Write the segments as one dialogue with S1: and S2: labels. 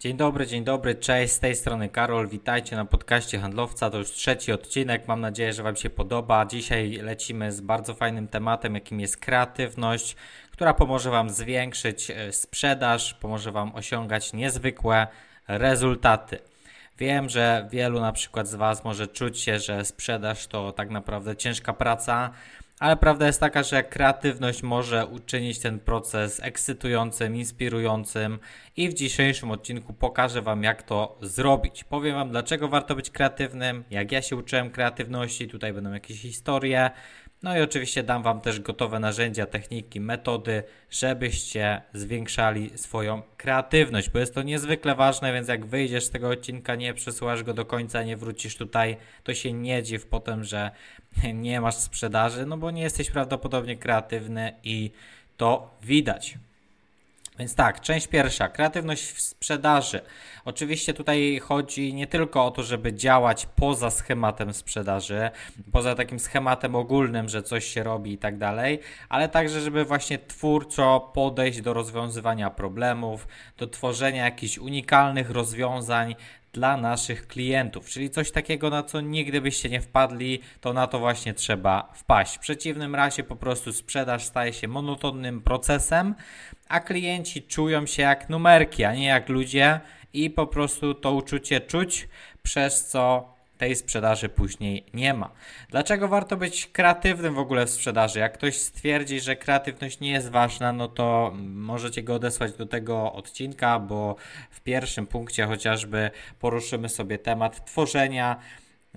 S1: Dzień dobry, dzień dobry, cześć, z tej strony Karol, witajcie na podcaście Handlowca, to już trzeci odcinek, mam nadzieję, że Wam się podoba. Dzisiaj lecimy z bardzo fajnym tematem, jakim jest kreatywność, która pomoże Wam zwiększyć e, sprzedaż, pomoże Wam osiągać niezwykłe rezultaty. Wiem, że wielu na przykład z Was może czuć się, że sprzedaż to tak naprawdę ciężka praca, ale prawda jest taka, że kreatywność może uczynić ten proces ekscytującym, inspirującym i w dzisiejszym odcinku pokażę Wam, jak to zrobić. Powiem Wam, dlaczego warto być kreatywnym, jak ja się uczyłem kreatywności, tutaj będą jakieś historie, no i oczywiście dam Wam też gotowe narzędzia, techniki, metody, żebyście zwiększali swoją kreatywność, bo jest to niezwykle ważne, więc jak wyjdziesz z tego odcinka, nie przesłuchasz go do końca, nie wrócisz tutaj, to się nie dziw potem, że nie masz sprzedaży, no bo nie jesteś prawdopodobnie kreatywny i to widać. Więc tak, część pierwsza, kreatywność w sprzedaży. Oczywiście tutaj chodzi nie tylko o to, żeby działać poza schematem sprzedaży, poza takim schematem ogólnym, że coś się robi i tak dalej, ale także, żeby właśnie twórczo podejść do rozwiązywania problemów, do tworzenia jakichś unikalnych rozwiązań dla naszych klientów, czyli coś takiego, na co nigdy byście nie wpadli, to na to właśnie trzeba wpaść. W przeciwnym razie po prostu sprzedaż staje się monotonnym procesem, a klienci czują się jak numerki, a nie jak ludzie i po prostu to uczucie czuć, przez co tej sprzedaży później nie ma. Dlaczego warto być kreatywnym w ogóle w sprzedaży? Jak ktoś stwierdzi, że kreatywność nie jest ważna, no to możecie go odesłać do tego odcinka, bo w pierwszym punkcie chociażby poruszymy sobie temat tworzenia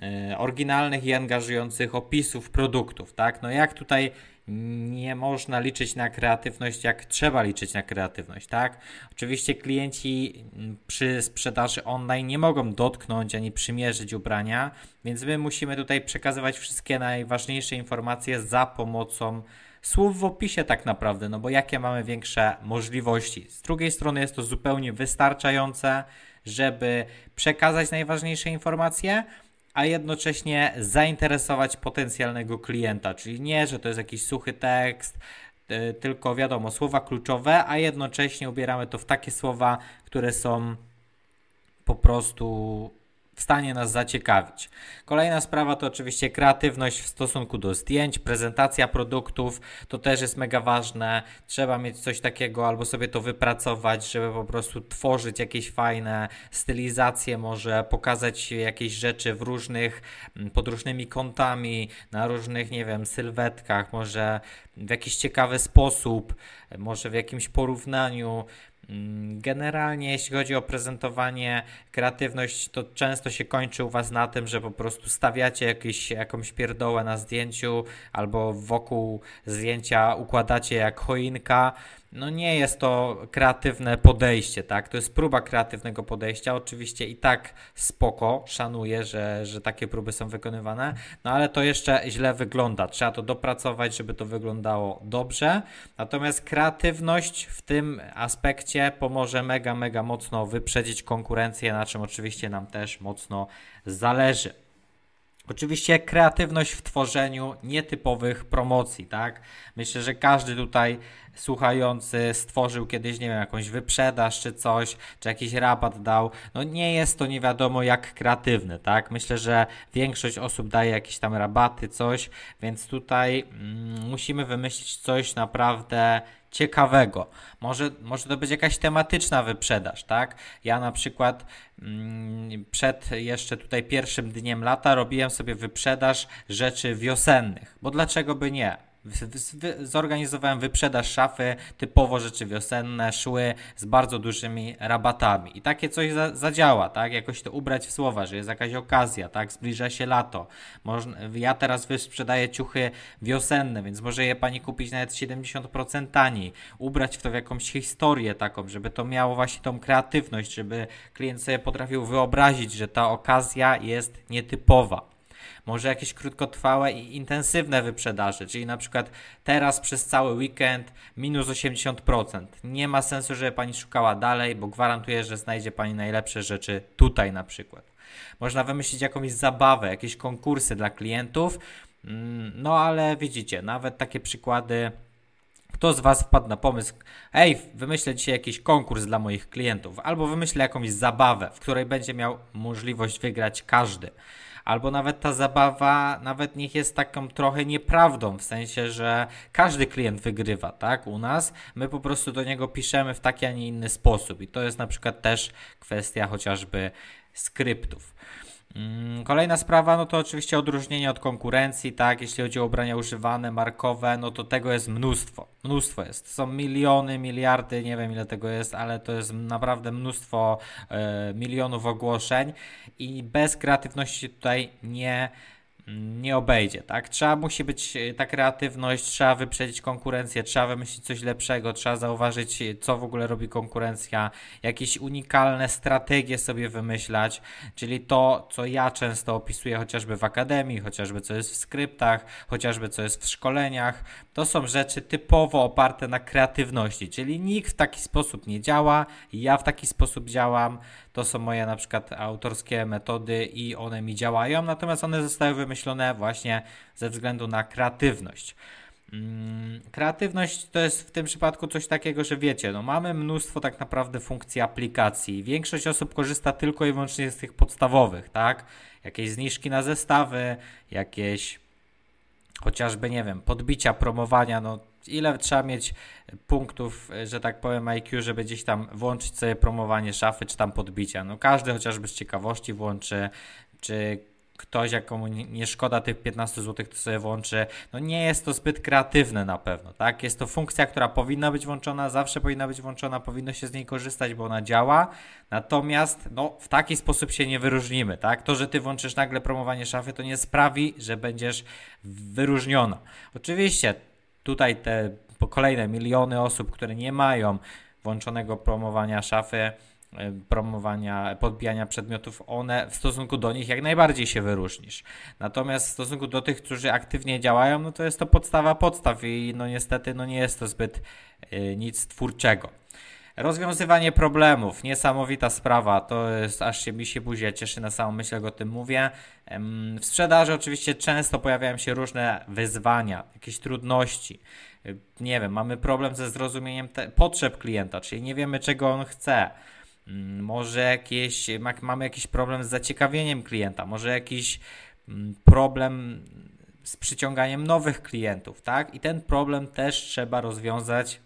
S1: e, oryginalnych i angażujących opisów produktów, tak? No jak tutaj nie można liczyć na kreatywność, jak trzeba liczyć na kreatywność, tak? Oczywiście klienci przy sprzedaży online nie mogą dotknąć ani przymierzyć ubrania, więc my musimy tutaj przekazywać wszystkie najważniejsze informacje za pomocą słów w opisie tak naprawdę, no bo jakie mamy większe możliwości. Z drugiej strony jest to zupełnie wystarczające, żeby przekazać najważniejsze informacje, a jednocześnie zainteresować potencjalnego klienta. Czyli nie, że to jest jakiś suchy tekst, e, tylko wiadomo, słowa kluczowe, a jednocześnie ubieramy to w takie słowa, które są po prostu w stanie nas zaciekawić. Kolejna sprawa to oczywiście kreatywność w stosunku do zdjęć, prezentacja produktów, to też jest mega ważne. Trzeba mieć coś takiego albo sobie to wypracować, żeby po prostu tworzyć jakieś fajne stylizacje, może pokazać jakieś rzeczy w różnych, mm, pod różnymi kątami, na różnych, nie wiem, sylwetkach, może w jakiś ciekawy sposób, może w jakimś porównaniu. Mm, generalnie, jeśli chodzi o prezentowanie, kreatywność, to często się kończy u Was na tym, że po prostu stawiacie jakieś, jakąś pierdołę na zdjęciu albo wokół zdjęcia układacie jak choinka no nie jest to kreatywne podejście, tak? To jest próba kreatywnego podejścia. Oczywiście i tak spoko, szanuję, że, że takie próby są wykonywane, no ale to jeszcze źle wygląda. Trzeba to dopracować, żeby to wyglądało dobrze. Natomiast kreatywność w tym aspekcie pomoże mega, mega mocno wyprzedzić konkurencję, na czym oczywiście nam też mocno zależy. Oczywiście kreatywność w tworzeniu nietypowych promocji, tak? Myślę, że każdy tutaj słuchający stworzył kiedyś, nie wiem, jakąś wyprzedaż czy coś, czy jakiś rabat dał. No nie jest to nie wiadomo jak kreatywne, tak? Myślę, że większość osób daje jakieś tam rabaty, coś, więc tutaj mm, musimy wymyślić coś naprawdę ciekawego. Może, może to być jakaś tematyczna wyprzedaż, tak? Ja na przykład mm, przed jeszcze tutaj pierwszym dniem lata robiłem sobie wyprzedaż rzeczy wiosennych, bo dlaczego by nie? Zorganizowałem wyprzedaż szafy, typowo rzeczy wiosenne, szły z bardzo dużymi rabatami. I takie coś za, zadziała, tak? Jakoś to ubrać w słowa, że jest jakaś okazja, tak? Zbliża się lato. Można, ja teraz sprzedaję ciuchy wiosenne, więc może je pani kupić nawet 70% taniej. Ubrać w to w jakąś historię taką, żeby to miało właśnie tą kreatywność, żeby klient sobie potrafił wyobrazić, że ta okazja jest nietypowa może jakieś krótkotrwałe i intensywne wyprzedaże, czyli na przykład teraz przez cały weekend minus 80%. Nie ma sensu, żeby Pani szukała dalej, bo gwarantuję, że znajdzie Pani najlepsze rzeczy tutaj na przykład. Można wymyślić jakąś zabawę, jakieś konkursy dla klientów, mm, no ale widzicie, nawet takie przykłady Kto z Was wpadł na pomysł, ej, wymyślę dzisiaj jakiś konkurs dla moich klientów, albo wymyślę jakąś zabawę, w której będzie miał możliwość wygrać każdy. Albo nawet ta zabawa, nawet niech jest taką trochę nieprawdą, w sensie, że każdy klient wygrywa, tak? U nas my po prostu do niego piszemy w taki, a nie inny sposób. I to jest na przykład też kwestia chociażby skryptów. Mm, kolejna sprawa, no to oczywiście odróżnienie od konkurencji, tak, jeśli chodzi o ubrania używane, markowe, no to tego jest mnóstwo, mnóstwo jest, są miliony, miliardy, nie wiem ile tego jest, ale to jest naprawdę mnóstwo e, milionów ogłoszeń i bez kreatywności tutaj nie nie obejdzie, tak? Trzeba musi być e, ta kreatywność, trzeba wyprzedzić konkurencję, trzeba wymyślić coś lepszego, trzeba zauważyć, co w ogóle robi konkurencja, jakieś unikalne strategie sobie wymyślać, czyli to, co ja często opisuję chociażby w akademii, chociażby co jest w skryptach, chociażby co jest w szkoleniach, to są rzeczy typowo oparte na kreatywności, czyli nikt w taki sposób nie działa, ja w taki sposób działam, to są moje na przykład autorskie metody i one mi działają, natomiast one zostały wymyślone właśnie ze względu na kreatywność. Mm, kreatywność to jest w tym przypadku coś takiego, że wiecie, no mamy mnóstwo tak naprawdę funkcji aplikacji. Większość osób korzysta tylko i wyłącznie z tych podstawowych, tak? Jakieś zniżki na zestawy, jakieś chociażby, nie wiem, podbicia, promowania, no ile trzeba mieć punktów, że tak powiem, IQ, żeby gdzieś tam włączyć sobie promowanie szafy, czy tam podbicia. No każdy chociażby z ciekawości włączy, czy ktoś, jak komu nie szkoda tych 15 zł, to sobie włączy. No nie jest to zbyt kreatywne na pewno, tak? Jest to funkcja, która powinna być włączona, zawsze powinna być włączona, powinno się z niej korzystać, bo ona działa. Natomiast no, w taki sposób się nie wyróżnimy, tak? To, że ty włączysz nagle promowanie szafy, to nie sprawi, że będziesz wyróżniona. Oczywiście tutaj te kolejne miliony osób, które nie mają włączonego promowania szafy, promowania, podbijania przedmiotów, one w stosunku do nich jak najbardziej się wyróżnisz. Natomiast w stosunku do tych, którzy aktywnie działają, no to jest to podstawa podstaw i no niestety no nie jest to zbyt y, nic twórczego. Rozwiązywanie problemów, niesamowita sprawa, to jest, aż się mi się buzia cieszy na samą myśl, jak o tym mówię. W sprzedaży oczywiście często pojawiają się różne wyzwania, jakieś trudności. Nie wiem, mamy problem ze zrozumieniem potrzeb klienta, czyli nie wiemy czego on chce. Mm, może jakieś, mamy jakiś problem z zaciekawieniem klienta, może jakiś mm, problem z przyciąganiem nowych klientów, tak? I ten problem też trzeba rozwiązać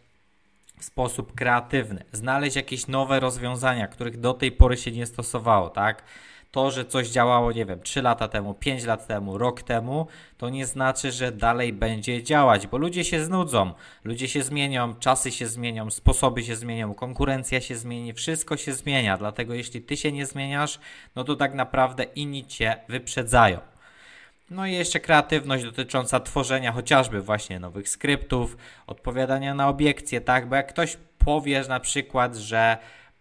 S1: w sposób kreatywny, znaleźć jakieś nowe rozwiązania, których do tej pory się nie stosowało, tak? To, że coś działało, nie wiem, 3 lata temu, 5 lat temu, rok temu, to nie znaczy, że dalej będzie działać, bo ludzie się znudzą, ludzie się zmienią, czasy się zmienią, sposoby się zmienią, konkurencja się zmieni, wszystko się zmienia. Dlatego, jeśli ty się nie zmieniasz, no to tak naprawdę inni cię wyprzedzają. No i jeszcze kreatywność dotycząca tworzenia chociażby właśnie nowych skryptów, odpowiadania na obiekcje, tak? Bo jak ktoś powie na przykład, że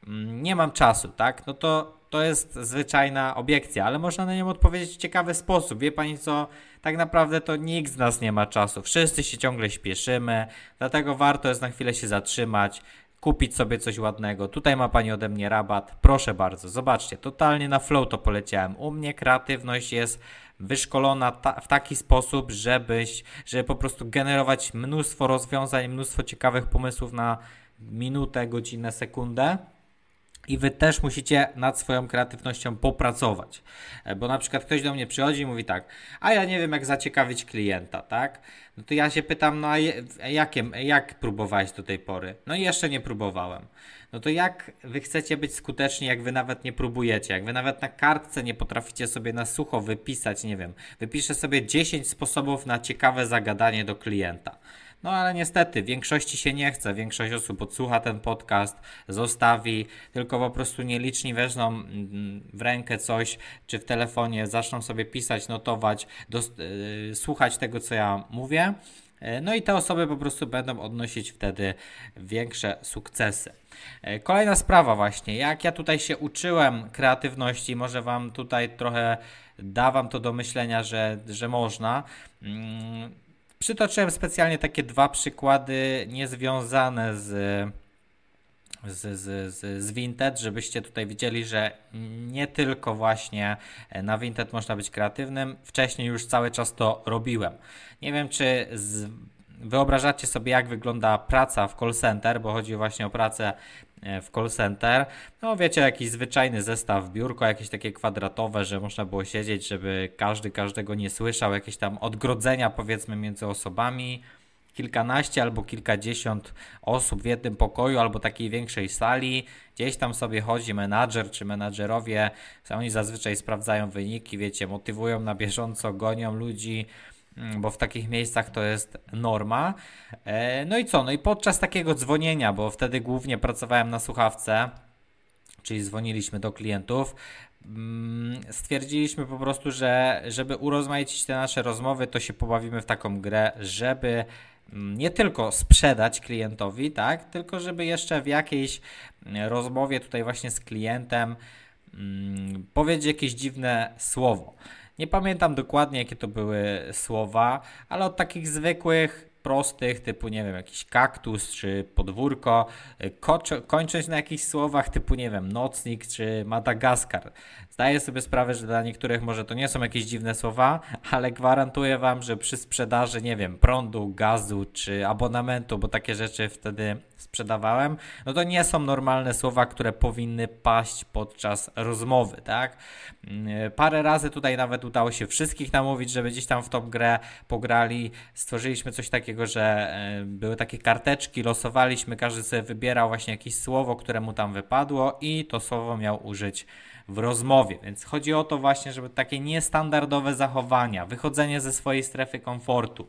S1: mm, nie mam czasu, tak? No to to jest zwyczajna obiekcja, ale można na nią odpowiedzieć w ciekawy sposób. Wie pani co? Tak naprawdę to nikt z nas nie ma czasu. Wszyscy się ciągle śpieszymy, dlatego warto jest na chwilę się zatrzymać, kupić sobie coś ładnego. Tutaj ma pani ode mnie rabat. Proszę bardzo, zobaczcie, totalnie na flow to poleciałem. U mnie kreatywność jest wyszkolona ta, w taki sposób, żebyś, żeby po prostu generować mnóstwo rozwiązań, mnóstwo ciekawych pomysłów na minutę, godzinę, sekundę. I wy też musicie nad swoją kreatywnością popracować. E, bo na przykład ktoś do mnie przychodzi i mówi tak, a ja nie wiem jak zaciekawić klienta, tak? No to ja się pytam, no a jakie, jak próbowałeś do tej pory? No i jeszcze nie próbowałem. No to jak wy chcecie być skuteczni, jak wy nawet nie próbujecie, jak wy nawet na kartce nie potraficie sobie na sucho wypisać, nie wiem, wypiszę sobie 10 sposobów na ciekawe zagadanie do klienta. No ale niestety, większości się nie chce. Większość osób odsłucha ten podcast, zostawi, tylko po prostu nieliczni wezmą mm, w rękę coś, czy w telefonie, zaczną sobie pisać, notować, yy, słuchać tego, co ja mówię. E, no i te osoby po prostu będą odnosić wtedy większe sukcesy. E, kolejna sprawa właśnie, jak ja tutaj się uczyłem kreatywności, może Wam tutaj trochę dawam to do myślenia, że, że można. Mm, Przytoczyłem specjalnie takie dwa przykłady niezwiązane z, z, z, z, z Vinted, żebyście tutaj widzieli, że nie tylko właśnie na Vinted można być kreatywnym. Wcześniej już cały czas to robiłem. Nie wiem, czy z, wyobrażacie sobie, jak wygląda praca w call center, bo chodzi właśnie o pracę e, w call center. No wiecie, jakiś zwyczajny zestaw biurko, jakieś takie kwadratowe, że można było siedzieć, żeby każdy każdego nie słyszał, jakieś tam odgrodzenia powiedzmy między osobami kilkanaście albo kilkadziesiąt osób w jednym pokoju albo takiej większej sali. Gdzieś tam sobie chodzi menadżer czy menadżerowie, oni zazwyczaj sprawdzają wyniki, wiecie, motywują na bieżąco, gonią ludzi, bo w takich miejscach to jest norma. E, no i co? No i podczas takiego dzwonienia, bo wtedy głównie pracowałem na słuchawce, czyli dzwoniliśmy do klientów, mm, stwierdziliśmy po prostu, że żeby urozmaicić te nasze rozmowy, to się pobawimy w taką grę, żeby Mm, nie tylko sprzedać klientowi, tak, tylko żeby jeszcze w jakiejś mm, rozmowie tutaj właśnie z klientem powiedzieć jakieś dziwne słowo. Nie pamiętam dokładnie, jakie to były słowa, ale od takich zwykłych, prostych, typu, nie wiem, jakiś kaktus czy podwórko, y, kończąc na jakichś słowach typu, nie wiem, nocnik czy Madagaskar. Zdaję sobie sprawę, że dla niektórych może to nie są jakieś dziwne słowa, ale gwarantuję Wam, że przy sprzedaży, nie wiem, prądu, gazu czy abonamentu, bo takie rzeczy wtedy sprzedawałem, no to nie są normalne słowa, które powinny paść podczas rozmowy, tak? Mm, parę razy tutaj nawet udało się wszystkich namówić, żeby gdzieś tam w tą grę pograli. Stworzyliśmy coś takiego, że e, były takie karteczki, losowaliśmy, każdy sobie wybierał właśnie jakieś słowo, które mu tam wypadło i to słowo miał użyć w rozmowie. Więc chodzi o to właśnie, żeby takie niestandardowe zachowania, wychodzenie ze swojej strefy komfortu,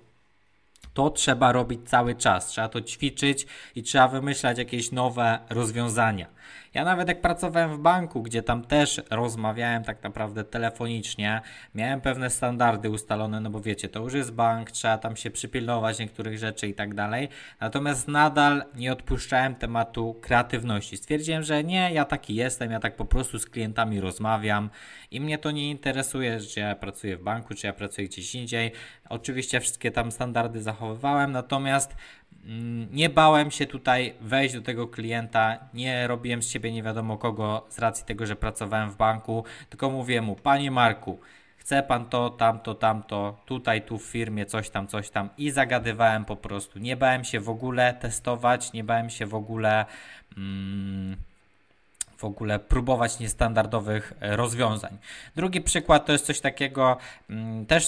S1: to trzeba robić cały czas, trzeba to ćwiczyć i trzeba wymyślać jakieś nowe rozwiązania. Ja nawet jak pracowałem w banku, gdzie tam też rozmawiałem tak naprawdę telefonicznie, miałem pewne standardy ustalone, no bo wiecie, to już jest bank, trzeba tam się przypilnować niektórych rzeczy i tak dalej. Natomiast nadal nie odpuszczałem tematu kreatywności. Stwierdziłem, że nie, ja taki jestem, ja tak po prostu z klientami rozmawiam i mnie to nie interesuje, czy ja pracuję w banku, czy ja pracuję gdzieś indziej. Oczywiście wszystkie tam standardy zachowywałem, natomiast nie bałem się tutaj wejść do tego klienta, nie robiłem z siebie nie wiadomo kogo z racji tego, że pracowałem w banku, tylko mówię mu, panie Marku, chce pan to, tamto, tamto, tutaj, tu w firmie, coś tam, coś tam i zagadywałem po prostu. Nie bałem się w ogóle testować, nie bałem się w ogóle. Mm, w ogóle próbować niestandardowych e, rozwiązań. Drugi przykład to jest coś takiego mm, też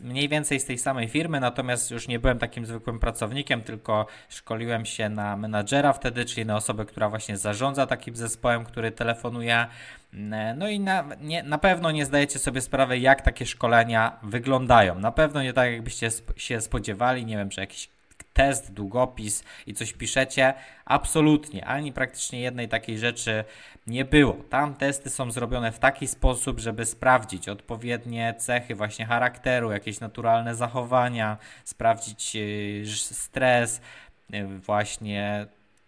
S1: mniej więcej z tej samej firmy, natomiast już nie byłem takim zwykłym pracownikiem, tylko szkoliłem się na menadżera wtedy, czyli na osobę, która właśnie zarządza takim zespołem, który telefonuje. Mm, e, no i na, nie, na pewno nie zdajecie sobie sprawy, jak takie szkolenia wyglądają. Na pewno nie tak, jakbyście się spodziewali. Nie wiem, czy jakiś test, długopis i coś piszecie. Absolutnie, ani praktycznie jednej takiej rzeczy nie było. Tam testy są zrobione w taki sposób, żeby sprawdzić odpowiednie cechy właśnie charakteru, jakieś naturalne zachowania, sprawdzić y, stres, y, właśnie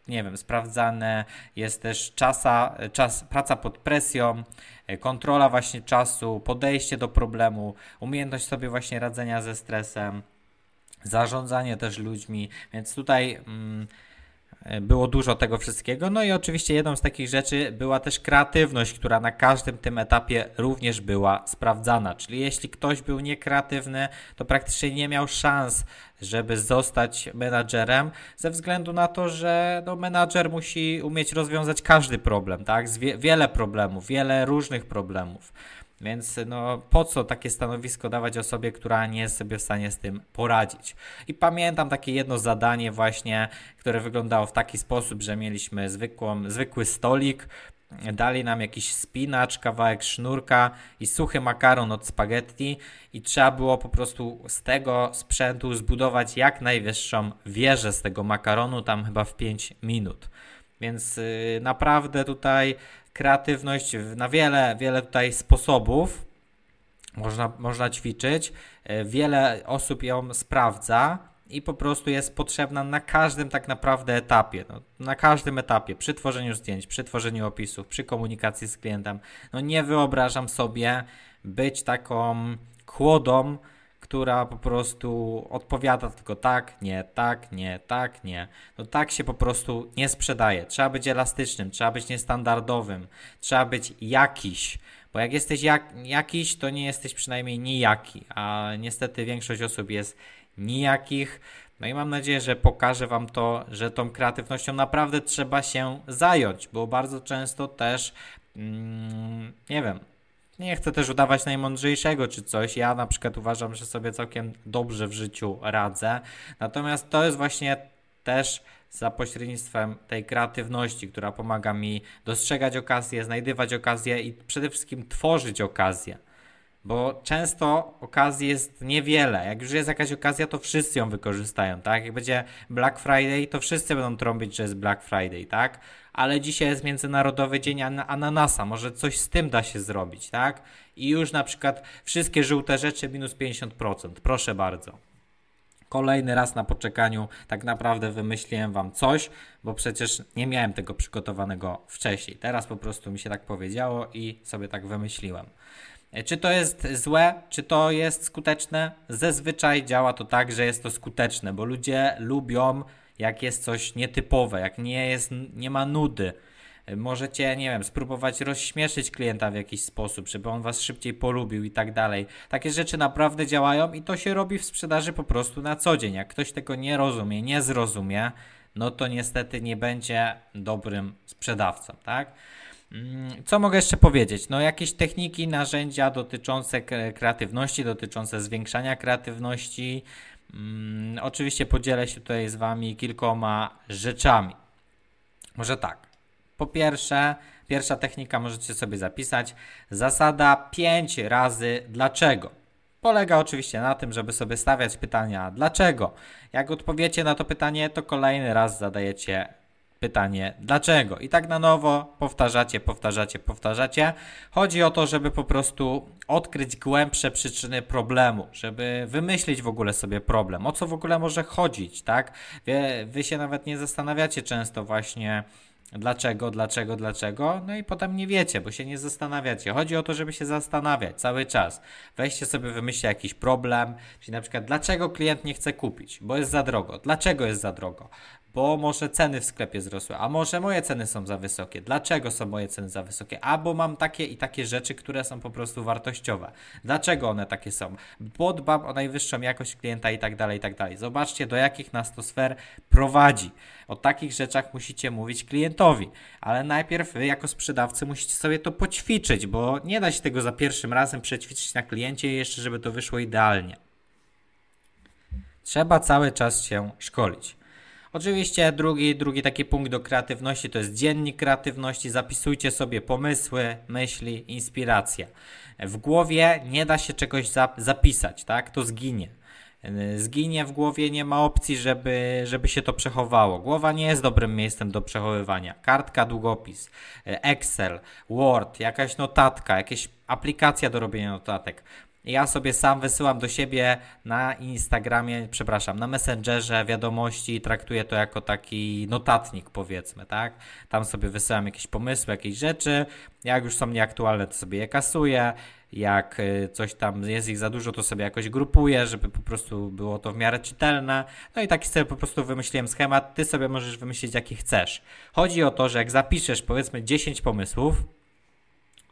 S1: nie wiem, sprawdzane jest też czasa, czas, praca pod presją, y, kontrola właśnie czasu, podejście do problemu, umiejętność sobie właśnie radzenia ze stresem zarządzanie też ludźmi, więc tutaj mm, było dużo tego wszystkiego. No i oczywiście jedną z takich rzeczy była też kreatywność, która na każdym tym etapie również była sprawdzana. Czyli jeśli ktoś był niekreatywny, to praktycznie nie miał szans, żeby zostać menadżerem, ze względu na to, że no, menadżer musi umieć rozwiązać każdy problem, tak? Wie wiele problemów, wiele różnych problemów. Więc no po co takie stanowisko dawać osobie, która nie jest sobie w stanie z tym poradzić. I pamiętam takie jedno zadanie właśnie, które wyglądało w taki sposób, że mieliśmy zwykłą, zwykły stolik, dali nam jakiś spinacz, kawałek sznurka i suchy makaron od spaghetti i trzeba było po prostu z tego sprzętu zbudować jak najwyższą wieżę z tego makaronu, tam chyba w 5 minut. Więc yy, naprawdę tutaj kreatywność na wiele, wiele tutaj sposobów można, można ćwiczyć. E, wiele osób ją sprawdza i po prostu jest potrzebna na każdym tak naprawdę etapie. No, na każdym etapie, przy tworzeniu zdjęć, przy tworzeniu opisów, przy komunikacji z klientem. No nie wyobrażam sobie być taką kłodą, która po prostu odpowiada tylko tak, nie, tak, nie, tak, nie. No tak się po prostu nie sprzedaje. Trzeba być elastycznym, trzeba być niestandardowym, trzeba być jakiś. Bo jak jesteś jak, jakiś, to nie jesteś przynajmniej nijaki, a niestety większość osób jest nijakich. No i mam nadzieję, że pokażę Wam to, że tą kreatywnością naprawdę trzeba się zająć, bo bardzo często też, mm, nie wiem, nie chcę też udawać najmądrzejszego czy coś. Ja na przykład uważam, że sobie całkiem dobrze w życiu radzę. Natomiast to jest właśnie też za pośrednictwem tej kreatywności, która pomaga mi dostrzegać okazje, znajdywać okazje i przede wszystkim tworzyć okazje. Bo często okazji jest niewiele. Jak już jest jakaś okazja, to wszyscy ją wykorzystają, tak? Jak będzie Black Friday, to wszyscy będą trąbić, że jest Black Friday, tak? Ale dzisiaj jest Międzynarodowy Dzień Ananasa, może coś z tym da się zrobić, tak? I już na przykład wszystkie żółte rzeczy minus 50%, proszę bardzo. Kolejny raz na poczekaniu tak naprawdę wymyśliłem Wam coś, bo przecież nie miałem tego przygotowanego wcześniej. Teraz po prostu mi się tak powiedziało i sobie tak wymyśliłem. E, czy to jest złe, czy to jest skuteczne? Zazwyczaj działa to tak, że jest to skuteczne, bo ludzie lubią, jak jest coś nietypowe, jak nie, jest, nie ma nudy. E, możecie, nie wiem, spróbować rozśmieszyć klienta w jakiś sposób, żeby on was szybciej polubił i tak dalej. Takie rzeczy naprawdę działają i to się robi w sprzedaży po prostu na co dzień. Jak ktoś tego nie rozumie, nie zrozumie, no to niestety nie będzie dobrym sprzedawcą, tak? Mm, co mogę jeszcze powiedzieć? No, jakieś techniki, narzędzia dotyczące kreatywności, dotyczące zwiększania kreatywności. Hmm, oczywiście podzielę się tutaj z Wami kilkoma rzeczami. Może tak. Po pierwsze, pierwsza technika możecie sobie zapisać. Zasada 5 razy dlaczego. Polega oczywiście na tym, żeby sobie stawiać pytania dlaczego. Jak odpowiecie na to pytanie, to kolejny raz zadajecie pytanie dlaczego. I tak na nowo powtarzacie, powtarzacie, powtarzacie. Chodzi o to, żeby po prostu odkryć głębsze przyczyny problemu, żeby wymyślić w ogóle sobie problem, o co w ogóle może chodzić, tak? Wy, wy się nawet nie zastanawiacie często właśnie Dlaczego, dlaczego, dlaczego? No i potem nie wiecie, bo się nie zastanawiacie. Chodzi o to, żeby się zastanawiać cały czas. Weźcie sobie, wymyślcie jakiś problem, czyli na przykład dlaczego klient nie chce kupić, bo jest za drogo. Dlaczego jest za drogo? Bo może ceny w sklepie wzrosły, a może moje ceny są za wysokie. Dlaczego są moje ceny za wysokie? Albo mam takie i takie rzeczy, które są po prostu wartościowe. Dlaczego one takie są? Bo dbam o najwyższą jakość klienta i tak dalej, i tak dalej. Zobaczcie, do jakich nas to sfer prowadzi. O takich rzeczach musicie mówić klientowi, ale najpierw wy jako sprzedawcy musicie sobie to poćwiczyć, bo nie da się tego za pierwszym razem przećwiczyć na kliencie jeszcze, żeby to wyszło idealnie. Trzeba cały czas się szkolić. Oczywiście drugi, drugi taki punkt do kreatywności to jest dziennik kreatywności. Zapisujcie sobie pomysły, myśli, inspiracje. W głowie nie da się czegoś zapisać, tak? To zginie. Zginie w głowie, nie ma opcji, żeby, żeby się to przechowało. Głowa nie jest dobrym miejscem do przechowywania. Kartka, długopis, Excel, Word, jakaś notatka, jakaś aplikacja do robienia notatek ja sobie sam wysyłam do siebie na Instagramie, przepraszam, na Messengerze wiadomości i traktuję to jako taki notatnik, powiedzmy, tak? Tam sobie wysyłam jakieś pomysły, jakieś rzeczy. Jak już są nieaktualne, to sobie je kasuję. Jak y, coś tam jest ich za dużo, to sobie jakoś grupuję, żeby po prostu było to w miarę czytelne. No i taki sobie po prostu wymyśliłem schemat. Ty sobie możesz wymyślić, jaki chcesz. Chodzi o to, że jak zapiszesz powiedzmy 10 pomysłów,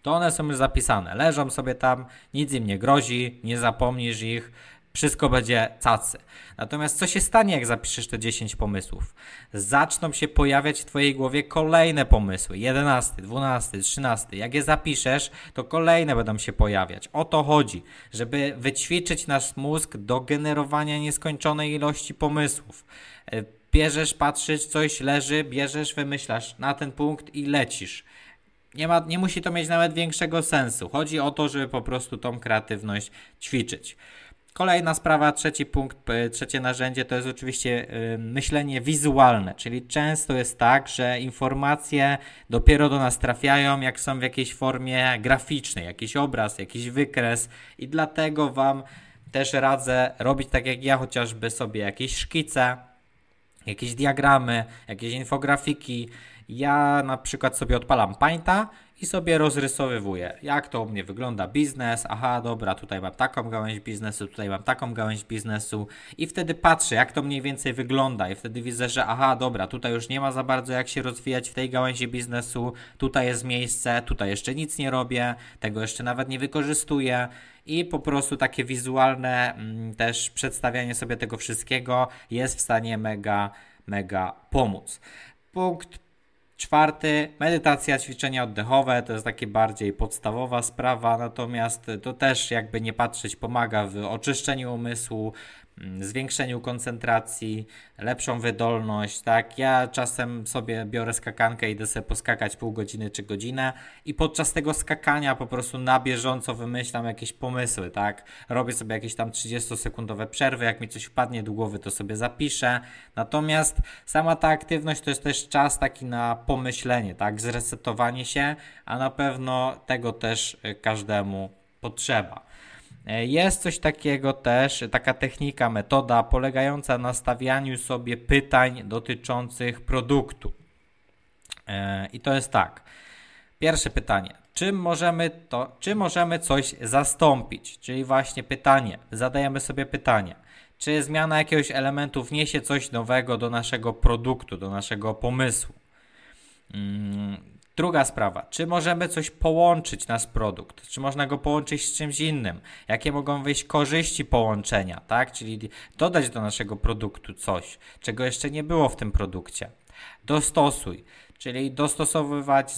S1: to one są już zapisane. Leżą sobie tam, nic im nie grozi, nie zapomnisz ich, wszystko będzie cacy. Natomiast co się stanie, jak zapiszesz te 10 pomysłów? Zaczną się pojawiać w Twojej głowie kolejne pomysły. 11, 12, 13. Jak je zapiszesz, to kolejne będą się pojawiać. O to chodzi, żeby wyćwiczyć nasz mózg do generowania nieskończonej ilości pomysłów. E, bierzesz, patrzysz, coś leży, bierzesz, wymyślasz na ten punkt i lecisz nie, ma, nie musi to mieć nawet większego sensu. Chodzi o to, żeby po prostu tą kreatywność ćwiczyć. Kolejna sprawa, trzeci punkt, trzecie narzędzie to jest oczywiście y, myślenie wizualne, czyli często jest tak, że informacje dopiero do nas trafiają, jak są w jakiejś formie graficznej, jakiś obraz, jakiś wykres i dlatego Wam też radzę robić tak jak ja, chociażby sobie jakieś szkice, jakieś diagramy, jakieś infografiki, Ja na przykład sobie odpalam Painta i sobie rozrysowywuję, jak to u mnie wygląda biznes. Aha, dobra, tutaj mam taką gałęź biznesu, tutaj mam taką gałęź biznesu. I wtedy patrzę, jak to mniej więcej wygląda. I wtedy widzę, że aha, dobra, tutaj już nie ma za bardzo jak się rozwijać w tej gałęzi biznesu, tutaj jest miejsce, tutaj jeszcze nic nie robię, tego jeszcze nawet nie wykorzystuję. I po prostu takie wizualne mm, też przedstawianie sobie tego wszystkiego jest w stanie mega, mega pomóc. Punkt Czwarty, medytacja, ćwiczenia oddechowe, to jest takie bardziej podstawowa sprawa, natomiast to też jakby nie patrzeć pomaga w oczyszczeniu umysłu, zwiększeniu koncentracji, lepszą wydolność, tak? Ja czasem sobie biorę skakankę i idę sobie poskakać pół godziny czy godzinę i podczas tego skakania po prostu na bieżąco wymyślam jakieś pomysły, tak? Robię sobie jakieś tam 30-sekundowe przerwy, jak mi coś wpadnie do głowy, to sobie zapiszę. Natomiast sama ta aktywność to jest też czas taki na pomyślenie, tak? Zresetowanie się, a na pewno tego też y, każdemu potrzeba. Jest coś takiego też, taka technika, metoda polegająca na stawianiu sobie pytań dotyczących produktu. E, I to jest tak. Pierwsze pytanie. Czym możemy, to, czy możemy coś zastąpić? Czyli właśnie pytanie. Zadajemy sobie pytanie. Czy zmiana jakiegoś elementu wniesie coś nowego do naszego produktu, do naszego pomysłu? Druga sprawa, czy możemy coś połączyć, nasz produkt? Czy można go połączyć z czymś innym? Jakie mogą wyjść korzyści połączenia, tak? Czyli dodać do naszego produktu coś, czego jeszcze nie było w tym produkcie. Dostosuj czyli dostosowywać,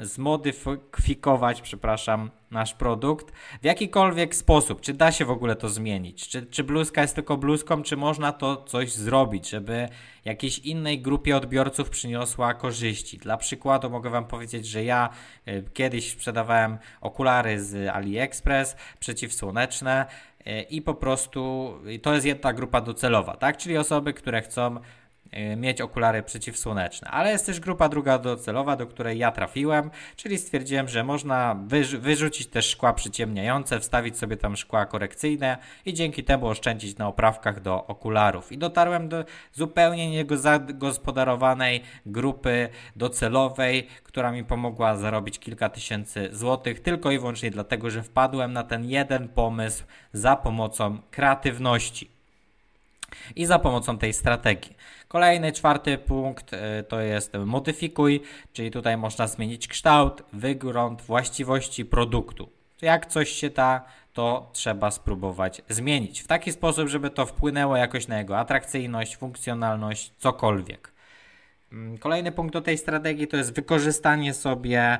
S1: zmodyfikować, przepraszam, nasz produkt w jakikolwiek sposób. Czy da się w ogóle to zmienić? Czy, czy bluzka jest tylko bluzką, czy można to coś zrobić, żeby jakiejś innej grupie odbiorców przyniosła korzyści? Dla przykładu mogę Wam powiedzieć, że ja y, kiedyś sprzedawałem okulary z AliExpress przeciwsłoneczne y, i po prostu to jest jedna grupa docelowa, tak? Czyli osoby, które chcą mieć okulary przeciwsłoneczne. Ale jest też grupa druga docelowa, do której ja trafiłem, czyli stwierdziłem, że można wyrz wyrzucić też szkła przyciemniające, wstawić sobie tam szkła korekcyjne i dzięki temu oszczędzić na oprawkach do okularów. I dotarłem do zupełnie niegospodarowanej grupy docelowej, która mi pomogła zarobić kilka tysięcy złotych, tylko i wyłącznie dlatego, że wpadłem na ten jeden pomysł za pomocą kreatywności i za pomocą tej strategii. Kolejny, czwarty punkt y, to jest modyfikuj, czyli tutaj można zmienić kształt, wygląd, właściwości produktu. Jak coś się da, to trzeba spróbować zmienić w taki sposób, żeby to wpłynęło jakoś na jego atrakcyjność, funkcjonalność, cokolwiek. Mm, kolejny punkt do tej strategii to jest wykorzystanie sobie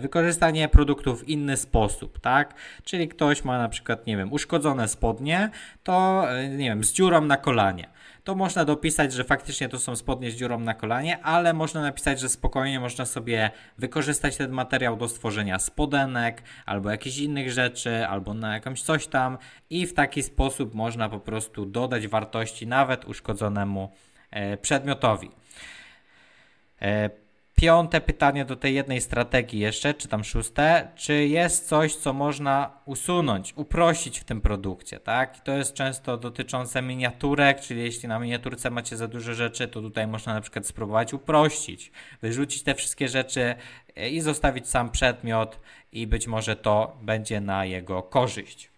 S1: wykorzystanie produktu w inny sposób, tak? Czyli ktoś ma na przykład, nie wiem, uszkodzone spodnie, to e, nie wiem, z dziurą na kolanie. To można dopisać, że faktycznie to są spodnie z dziurą na kolanie, ale można napisać, że spokojnie można sobie wykorzystać ten materiał do stworzenia spodenek albo jakichś innych rzeczy, albo na jakąś coś tam i w taki sposób można po prostu dodać wartości nawet uszkodzonemu e, przedmiotowi. Piąte pytanie do tej jednej strategii jeszcze, czy tam szóste, czy jest coś, co można usunąć, uprościć w tym produkcie, tak? To jest często dotyczące miniaturek, czyli jeśli na miniaturce macie za dużo rzeczy, to tutaj można na przykład spróbować uprościć, wyrzucić te wszystkie rzeczy e, i zostawić sam przedmiot i być może to będzie na jego korzyść.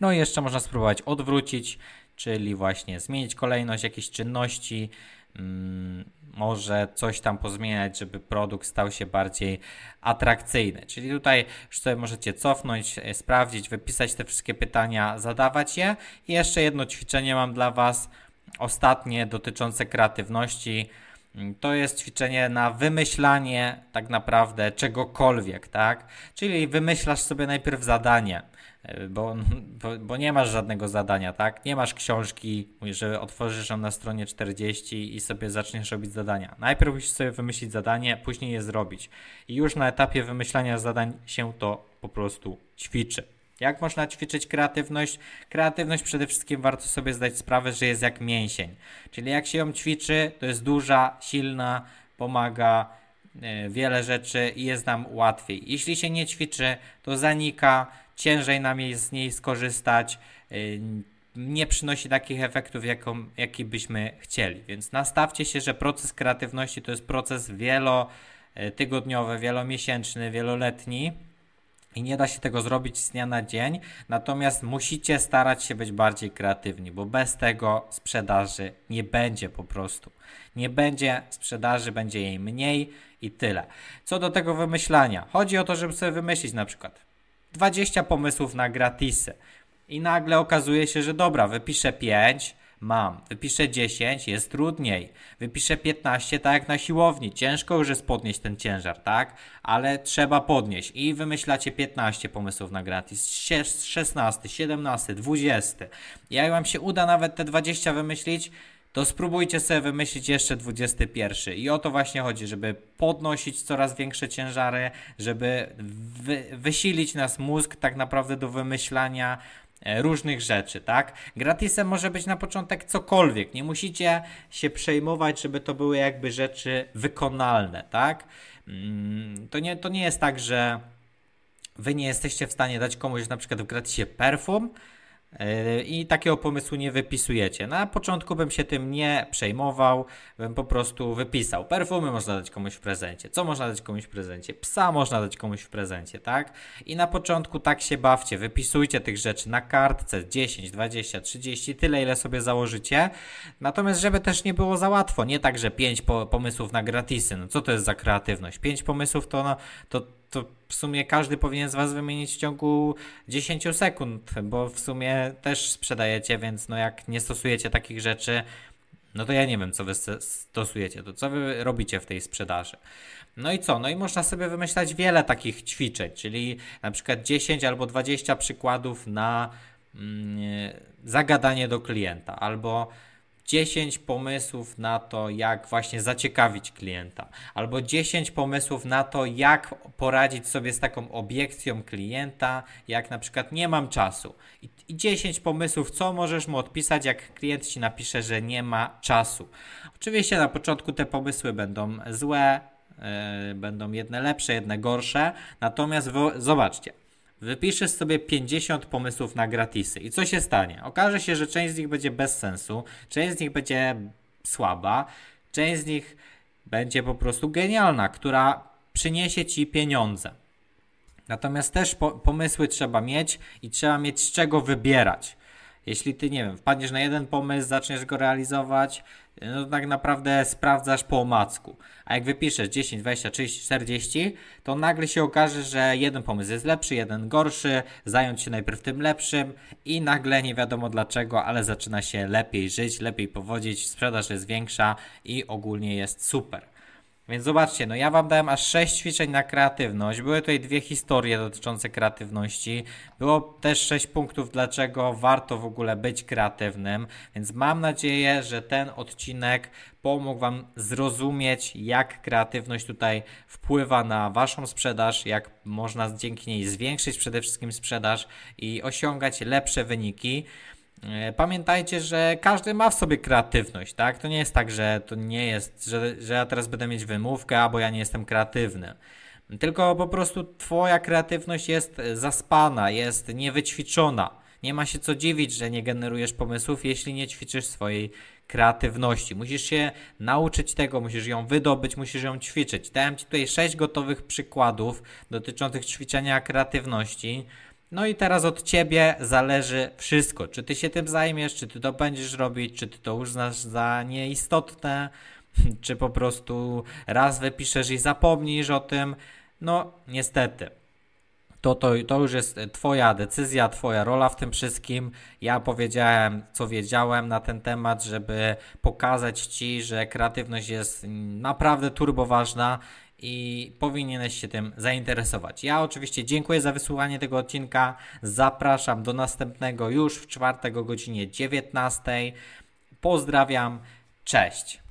S1: No i jeszcze można spróbować odwrócić, czyli właśnie zmienić kolejność jakiejś czynności, mm, może coś tam pozmieniać, żeby produkt stał się bardziej atrakcyjny. Czyli tutaj już sobie możecie cofnąć, e, sprawdzić, wypisać te wszystkie pytania, zadawać je. I jeszcze jedno ćwiczenie mam dla Was, ostatnie dotyczące kreatywności. Mm, to jest ćwiczenie na wymyślanie tak naprawdę czegokolwiek, tak? Czyli wymyślasz sobie najpierw zadanie. E, bo, bo, bo, nie masz żadnego zadania, tak? Nie masz książki, że otworzysz ją na stronie 40 i sobie zaczniesz robić zadania. Najpierw musisz sobie wymyślić zadanie, później je zrobić. I już na etapie wymyślania zadań się to po prostu ćwiczy. Jak można ćwiczyć kreatywność? Kreatywność przede wszystkim warto sobie zdać sprawę, że jest jak mięsień. Czyli jak się ją ćwiczy, to jest duża, silna, pomaga e, wiele rzeczy i jest nam łatwiej. Jeśli się nie ćwiczy, to zanika ciężej nam jest z niej skorzystać, y, nie przynosi takich efektów, jaką, jaki byśmy chcieli. Więc nastawcie się, że proces kreatywności to jest proces wielotygodniowy, wielomiesięczny, wieloletni. I nie da się tego zrobić z dnia na dzień, natomiast musicie starać się być bardziej kreatywni, bo bez tego sprzedaży nie będzie po prostu. Nie będzie sprzedaży, będzie jej mniej i tyle. Co do tego wymyślania, chodzi o to, żeby sobie wymyślić na przykład 20 pomysłów na gratisy i nagle okazuje się, że dobra, wypiszę 5, mam. Wypiszę 10, jest trudniej. Wypiszę 15, tak jak na siłowni. Ciężko już jest podnieść ten ciężar, tak? Ale trzeba podnieść. I wymyślacie 15 pomysłów na gratis. 16, 17, 20. Jak wam się uda nawet te 20 wymyślić, to spróbujcie sobie wymyślić jeszcze 21. I o to właśnie chodzi, żeby podnosić coraz większe ciężary, żeby wy, wysilić nas mózg tak naprawdę do wymyślania różnych rzeczy, tak? Gratisem może być na początek cokolwiek. Nie musicie się przejmować, żeby to były jakby rzeczy wykonalne, tak? Mm, to nie, to nie jest tak, że wy nie jesteście w stanie dać komuś na przykład w gratisie perfum, i takiego pomysłu nie wypisujecie. Na początku bym się tym nie przejmował, bym po prostu wypisał. Perfumy można dać komuś w prezencie. Co można dać komuś w prezencie? Psa można dać komuś w prezencie, tak? I na początku tak się bawcie, wypisujcie tych rzeczy na kartce 10, 20, 30, tyle ile sobie założycie. Natomiast żeby też nie było za łatwo, nie tak, że 5 po pomysłów na gratisy. No co to jest za kreatywność? 5 pomysłów to, no, to to w sumie każdy powinien z Was wymienić w ciągu 10 sekund, bo w sumie też sprzedajecie, więc no jak nie stosujecie takich rzeczy, no to ja nie wiem, co Wy stosujecie, to co Wy robicie w tej sprzedaży. No i co? No i można sobie wymyślać wiele takich ćwiczeń, czyli na przykład 10 albo 20 przykładów na mm, zagadanie do klienta, albo 10 pomysłów na to, jak właśnie zaciekawić klienta, albo 10 pomysłów na to, jak poradzić sobie z taką obiekcją klienta, jak na przykład nie mam czasu. I, i 10 pomysłów, co możesz mu odpisać, jak klient ci napisze, że nie ma czasu. Oczywiście na początku te pomysły będą złe, yy, będą jedne lepsze, jedne gorsze, natomiast zobaczcie, Wypiszesz sobie 50 pomysłów na gratisy i co się stanie? Okaże się, że część z nich będzie bez sensu, część z nich będzie słaba, część z nich będzie po prostu genialna, która przyniesie ci pieniądze. Natomiast też po pomysły trzeba mieć i trzeba mieć z czego wybierać. Jeśli ty, nie wiem, wpadniesz na jeden pomysł, zaczniesz go realizować, no tak naprawdę sprawdzasz po omacku. A jak wypiszesz 10, 20, 30, 40, to nagle się okaże, że jeden pomysł jest lepszy, jeden gorszy, zająć się najpierw tym lepszym i nagle nie wiadomo dlaczego, ale zaczyna się lepiej żyć, lepiej powodzić, sprzedaż jest większa i ogólnie jest super. Więc zobaczcie, no ja wam dałem aż 6 ćwiczeń na kreatywność. Były tutaj dwie historie dotyczące kreatywności. Było też 6 punktów, dlaczego warto w ogóle być kreatywnym. Więc mam nadzieję, że ten odcinek pomógł wam zrozumieć, jak kreatywność tutaj wpływa na waszą sprzedaż, jak można dzięki niej zwiększyć przede wszystkim sprzedaż i osiągać lepsze wyniki. E, pamiętajcie, że każdy ma w sobie kreatywność, tak? To nie jest tak, że to nie jest, że, że ja teraz będę mieć wymówkę, albo ja nie jestem kreatywny. Tylko po prostu twoja kreatywność jest zaspana, jest niewyćwiczona. Nie ma się co dziwić, że nie generujesz pomysłów, jeśli nie ćwiczysz swojej kreatywności. Musisz się nauczyć tego, musisz ją wydobyć, musisz ją ćwiczyć. Dałem Ci tutaj sześć gotowych przykładów dotyczących ćwiczenia kreatywności. No i teraz od ciebie zależy wszystko. Czy ty się tym zajmiesz, czy ty to będziesz robić, czy ty to uznasz za nieistotne, czy po prostu raz wypiszesz i zapomnisz o tym. No, niestety. To, to, to już jest Twoja decyzja, Twoja rola w tym wszystkim. Ja powiedziałem, co wiedziałem na ten temat, żeby pokazać Ci, że kreatywność jest naprawdę turboważna i powinieneś się tym zainteresować. Ja oczywiście dziękuję za wysłuchanie tego odcinka. Zapraszam do następnego już w czwartek o godzinie 19. Pozdrawiam. Cześć.